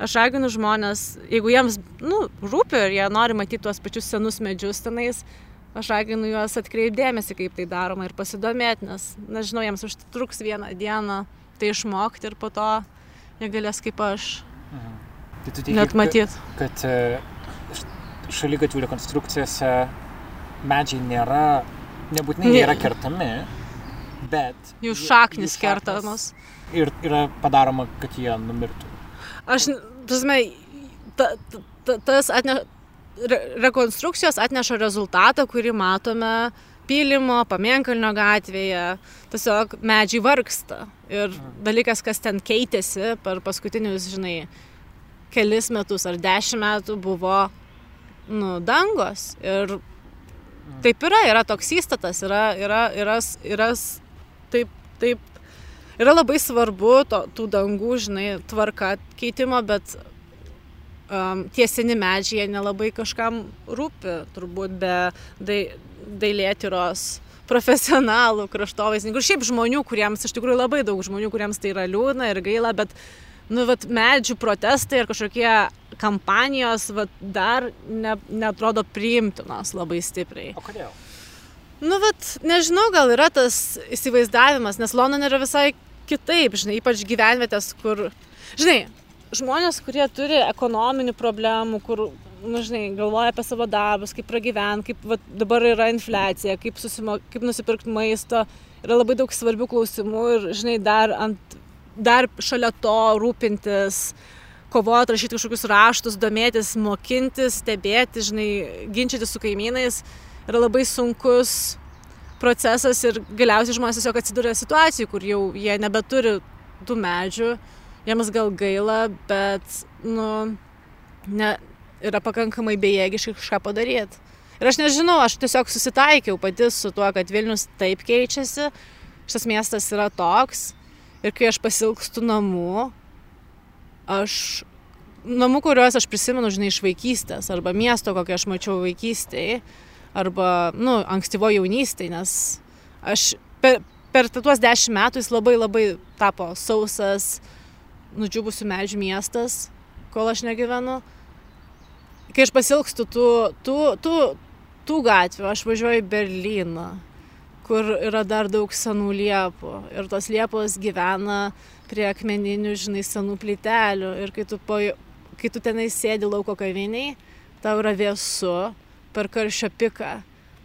aš raginu žmonės, jeigu jiems, nu, rūpi ir jie nori matyti tuos pačius senus medžius tenais, aš raginu juos atkreipdėmėsi, kaip tai daroma ir pasidomėti, nes, nežinau, jiems užtruks vieną dieną tai išmokti ir po to jie galės kaip aš mhm. tai teiki, net matyti. Kad, kad e, šalygatvių rekonstrukcijose medžiai nėra, nebūtinai nėra kertami bet... Jų šaknis kertamos. Ir yra padaroma, kad jie numirtų. Aš, prasme, ta, ta, tas atne, re, rekonstrukcijos atneša rezultatą, kurį matome pylimo, pamienkalnio gatvėje. Tiesiog medžiai vargsta. Ir mhm. dalykas, kas ten keitėsi per paskutinius, žinai, kelis metus ar dešimt metų buvo, nu, dangos. Ir mhm. taip yra, yra toks įstatas, yra, yra, yra, yra taip, taip. Yra labai svarbu to, tų dangų, žinai, tvarka keitimo, bet um, tiesini medžiai nelabai kažkam rūpi, turbūt be dai, dailėtyros profesionalų, kraštovaizdininkų, šiaip žmonių, kuriems iš tikrųjų labai daug žmonių, kuriems tai yra liūdna ir gaila, bet, nu, vat, medžių protestai ir kažkokie kampanijos, vat, dar ne, netrodo priimtinos labai stipriai. O kodėl? Nu, vat, nežinau, gal yra tas įsivaizdavimas, nes Londone yra visai kitaip, žinai, ypač gyvenvietės, kur, žinai, žmonės, kurie turi ekonominių problemų, kur, nu, žinai, galvoja apie savo darbus, kaip pragyventi, kaip vat, dabar yra infliacija, kaip, susimo, kaip nusipirkti maisto, yra labai daug svarbių klausimų ir, žinai, dar, ant, dar šalia to rūpintis, kovoti, rašyti kažkokius raštus, domėtis, mokintis, stebėti, žinai, ginčyti su kaimynais yra labai sunkus procesas ir galiausiai žmonės tiesiog atsiduria situacijų, kur jau jie nebeturi tų medžių, jiems gal gaila, bet, nu, ne, yra pakankamai bejėgiškai kažką padaryti. Ir aš nežinau, aš tiesiog susitaikiau pati su tuo, kad Vilnius taip keičiasi, šis miestas yra toks ir kai aš pasilgstu namų, aš namų, kuriuos aš prisimenu, žinai, iš vaikystės arba miesto, kokią aš mačiau vaikystėje, arba, nu, ankstyvo jaunystėje, nes aš per, per tuos dešimt metų jis labai labai tapo sausas, nudžiūbusių medžių miestas, kol aš negyvenu. Kai aš pasilgstu tų, tų, tų, tų gatvių, aš važiuoju į Berliną, kur yra dar daug senų liepų. Ir tos liepos gyvena prie akmeninių, žinai, senų plytelių. Ir kai tu, po, kai tu tenai sėdi lauko kaviniai, tau yra vėsu, per karščio piką.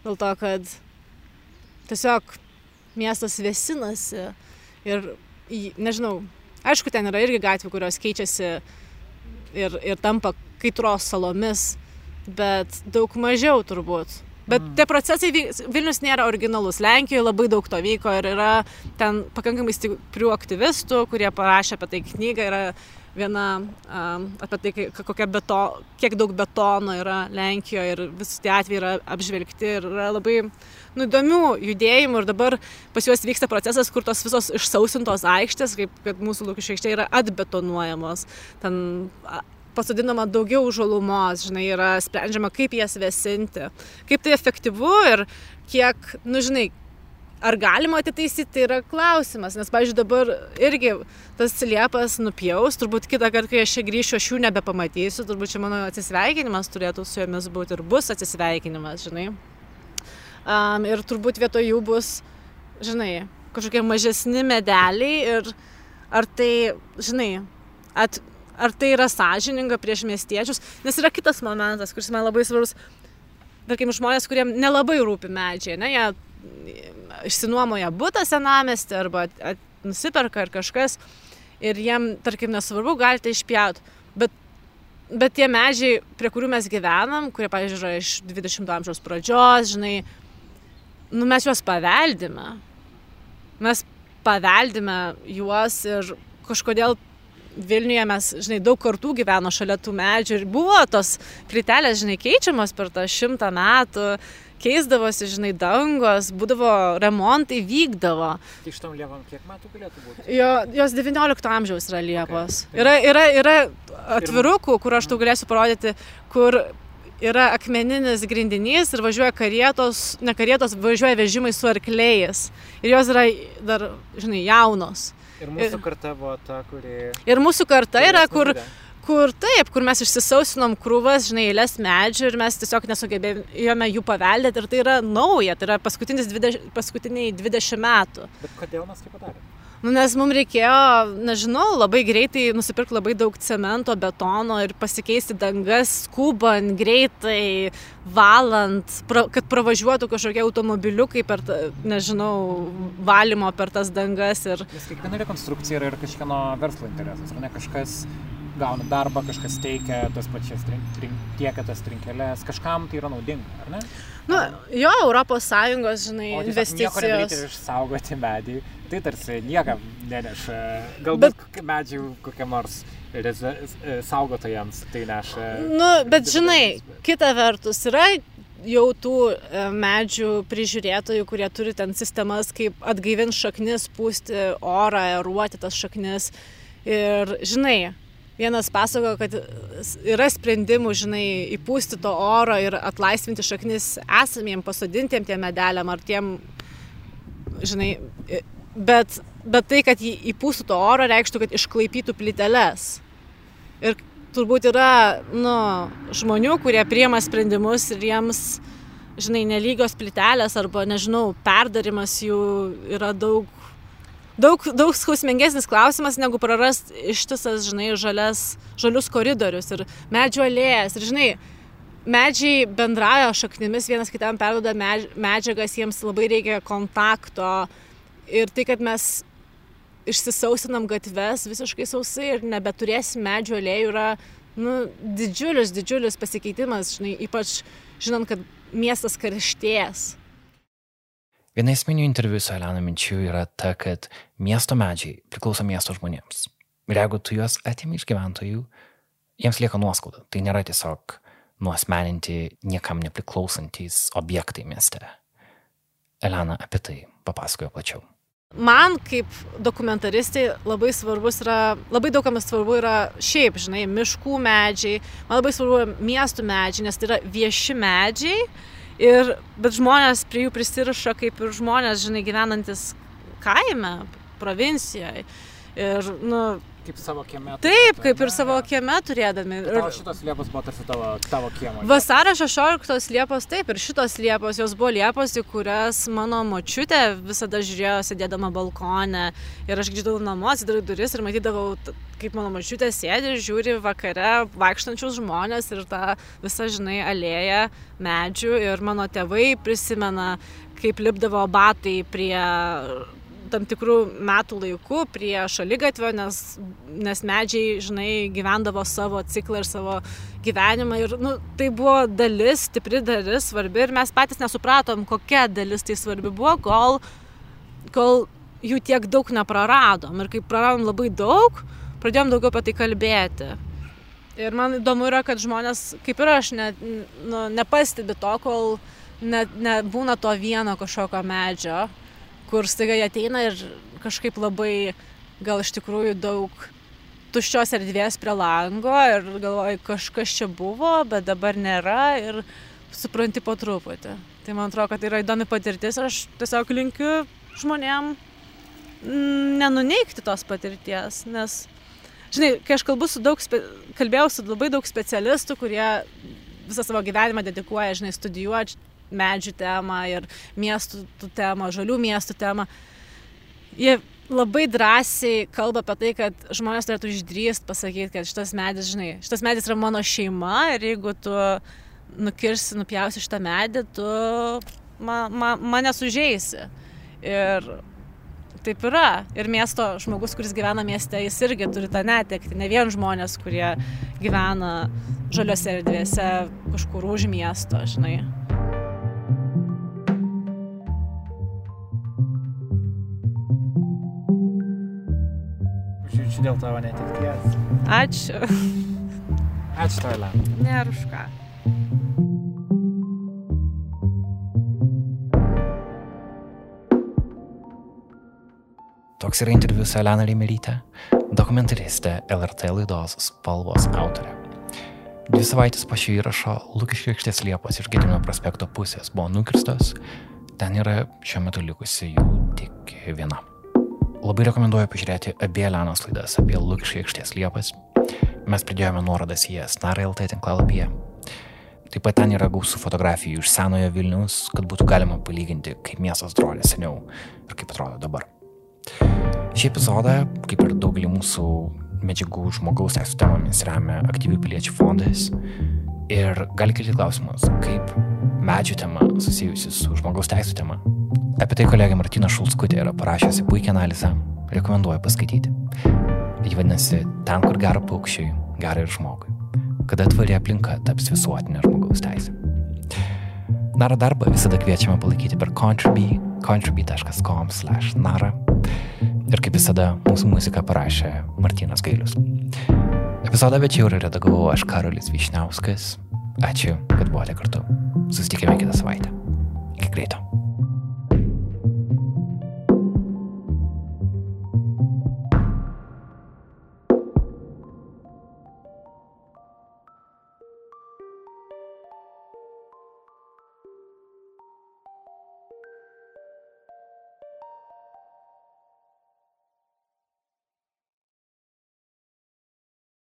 Dėl to, kad tiesiog miestas vėsinasi ir, nežinau, aišku, ten yra irgi gatvių, kurios keičiasi ir, ir tampa kaitros salomis, bet daug mažiau turbūt. Bet tie procesai, Vilnius nėra originalus. Lenkijoje labai daug to vyko ir yra ten pakankamai stiprių aktyvistų, kurie parašė apie tai knygą. Yra viena apie tai, kokia beto, kiek daug betono yra Lenkijoje ir visi tie atvejai yra apžvelgti ir yra labai nu, įdomių judėjimų. Ir dabar pas juos vyksta procesas, kur tos visos išsausintos aikštės, kaip kad mūsų lūkesčiai aikštė, yra atbetonuojamos. Ten pasodinama daugiau žalumos, žinai, yra sprendžiama, kaip jas vėsinti, kaip tai efektyvu ir kiek, nu žinai, ar galima atitaisyti, tai yra klausimas, nes, pavyzdžiui, dabar irgi tas liepas nupjaus, turbūt kitą kartą, kai aš čia grįšiu, aš jų nebepamatysiu, turbūt čia mano atsisveikinimas turėtų su jomis būti ir bus atsisveikinimas, žinai. Um, ir turbūt vietoj jų bus, žinai, kažkokie mažesni medeliai ir ar tai, žinai, at, ar tai yra sąžininga prieš miestiečius, nes yra kitas momentas, kuris man labai svarbus, tarkim, žmonės, kuriem nelabai rūpi medžiai, ne, jie išsinuomoja būtą senamestį arba at, nusiperka ar kažkas ir jiem, tarkim, nesvarbu, galite išpjauti, bet, bet tie medžiai, prie kurių mes gyvenam, kurie, pavyzdžiui, yra iš 20-ojo amžiaus pradžios, žinai, nu mes juos paveldime. Mes paveldime juos ir kažkodėl Vilniuje mes, žinai, daug kartų gyveno šalia tų medžių ir buvo tos plytelės, žinai, keičiamos per tą šimtą metų, keisdavosi, žinai, dangos, būdavo remontai, vykdavo. Tai šitam lievam kiek metų galėtų būti? Jo, jos 19 amžiaus yra liepos. Okay. Yra, yra, yra atvirukų, kur aš tau galėsiu parodyti, kur yra akmeninis grindinys ir važiuoja karietos, ne karietos, važiuoja vežimai su arkliais. Ir jos yra dar, žinai, jaunos. Ir mūsų karta buvo ta, kuri... Ir mūsų karta yra, kur, Vyresnė kur taip, kur mes išsisausinom krūvas, žinai, eilės medžių ir mes tiesiog nesugebėjome jų paveldėti ir tai yra nauja, tai yra paskutiniai 20, paskutiniai 20 metų. Bet kodėl mes tai padarėme? Nu, nes mums reikėjo, nežinau, labai greitai nusipirkti labai daug cemento, betono ir pasikeisti dangas, skubant, greitai, valant, pra, kad pravažiuotų kažkokie automobiliukai per, nežinau, valymo per tas dangas. Ir... Nes kiekviena rekonstrukcija yra ir kažkieno verslo interesas, ar ne kažkas gauna darbą, kažkas teikia tas pačias, tiekia tas trinkelės, kažkam tai yra naudinga, ar ne? Nu, jo, Europos Sąjungos, žinai, O investicijos. ir išsaugoti medį, tai tarsi niekam neneša. Galbūt Bet... medžių kokiam nors reze- e, saugotojams tai neša. Nu, bet žinai, kita vertus yra jau tų e, medžių prižiūrėtojų, kurie turi ten sistemas, kaip atgaivinti šaknis, pūsti orą, eruoti tas šaknis. Ir žinai, vienas pasako, kad yra sprendimų, žinai, įpūsti to oro ir atlaisvinti šaknis esamiem pasodintiem tiem medeliam ar tiem, žinai, bet, bet tai, kad jį įpūstų to oro, reikštų, kad išklaipytų plyteles. Ir turbūt yra, nu, žmonių, kurie priema sprendimus ir jiems, žinai, nelygios plytelės arba, nežinau, perdarimas jų yra daug, daug, daug skausmingesnis klausimas, negu prarast ištisas, žinai, žalias, žalius koridorius ir medžių alėjas. Ir, žinai, medžiai bendraja šaknimis, vienas kitam perduoda medž- medžiagas, jiems labai reikia kontakto. Ir tai, kad mes išsisausinam gatves visiškai sausai ir nebeturėsim medžių alėjų yra nu, didžiulis, didžiulis pasikeitimas, žinai, ypač žinant, kad miestas karštės. Viena esminių interviu su Elena minčių yra ta, kad miesto medžiai priklauso miesto žmonėms. Ir jeigu tu juos atimi iš gyventojų, jiems lieka nuoskauda. Tai nėra tiesiog nuosmeninti niekam nepriklausantis objektai mieste. Elena apie tai papasakojo plačiau. Man kaip dokumentaristai labai svarbus yra, labai daugam svarbu yra šiaip, žinai, miškų medžiai, man labai svarbu miestų medžiai, nes tai yra vieši medžiai, ir, bet žmonės prie jų prisiriša kaip ir žmonės, žinai, gyvenantis kaime, provincijoje. Ir, nu, kaip savo kieme. Taip, kaip ir savo kieme turėdami. Tai tavo šitos liepos buvo tarsi tavo, tavo kiemo. Vasario 16 Liepos, taip, ir šitos Liepos, jos buvo Liepos, į kurias mano močiutė visada žiūrėjo sėdėdama balkone. Ir aš grįždavau namo, atsidariau duris ir matydavau, kaip mano močiutė sėdi ir žiūri vakare vaikštančius žmonės ir tą visą, žinai, alėją medžių. Ir mano tėvai prisimena, kaip lipdavo batai prie tam tikrų metų laikų prie šaligatvio, nes, nes medžiai, žinai, gyvendavo savo ciklą ir savo gyvenimą. Ir nu, tai buvo dalis, stipri dalis, svarbi ir mes patys nesupratom, kokia dalis tai svarbi buvo, kol, kol jų tiek daug nepraradom. Ir kai praradom labai daug, pradėjom daugiau apie tai kalbėti. Ir man įdomu yra, kad žmonės, kaip ir aš, ne, nu, nepastebi to, kol nebūna ne nebūna to vieno kažkokio medžio, kur staiga jie ateina ir kažkaip labai gal iš tikrųjų daug tuščios erdvės prie lango ir galvoju, kažkas čia buvo, bet dabar nėra ir supranti po truputį. Tai man atrodo, kad tai yra įdomi patirtis ir aš tiesiog linkiu žmonėm mm, nenuneikti tos patirties, nes, žinai, kai aš kalbu su daug, spe... kalbėjau su labai daug specialistų, kurie visą savo gyvenimą dedikuoja, žinai, studijuoti medžių temą ir miestų tų temą, žalių miestų temą. Jie labai drąsiai kalba apie tai, kad žmonės turėtų išdrįst pasakyti, kad šitas medis, žinai, šitas medis yra mano šeima ir jeigu tu nukirsi, nupjausi šitą medį, tu ma, ma, mane sužeisi. Ir taip yra. Ir miesto žmogus, kuris gyvena mieste, jis irgi turi tą netekti. Ne vien žmonės, kurie gyvena žaliose erdvėse kažkur už miesto, žinai. Žiūrėčiau dėl tavo netikties. Ačiū. Ačiū tau, Elena. Nėra už ką. Toks yra interviu su Elena Rimelytė, dokumentaristė LRT laidos Spalvos autorė. Dvi savaitės po šio įrašo Lukiškių aikštės Liepos iš Gedimino prospekto pusės buvo nukirstos, ten yra šiuo metu likusi jų tik viena. Labai rekomenduoju pažiūrėti abie Elenos laidas apie Lukiškių aikštės Liepas. Mes pridėjome nuorodas į jas NARLT tinklalapyje. Taip pat ten yra gausų fotografijų iš senojo Vilnius, kad būtų galima palyginti, kaip miestas atrodė seniau ir kaip atrodo dabar. Šį epizodą, kaip ir daugelį mūsų medžiagų žmogaus teisų temomis, remia aktyvių piliečių fondas ir gali kilti klausimas, kaip medžių tema susijusi su žmogaus teisų tema. Apie tai kolegė Martina Šulskutė yra parašiusi puikią analizę, rekomenduoju paskaityti. Ji vadinasi Ten, kur gera paukščiai, gera ir žmogui. Kada tvari aplinka taps visuotinė žmogaus teisė. Nara darbą visada kviečiame palaikyti per Contribui, contribui.com/nara. Ir kaip visada, mūsų muziką parašė Martinas Gailius. Epizodą večiau ir redagavau aš Karolis Višniauskas. Ačiū, kad buvote kartu. Susitikime kitą savaitę. Iki greito.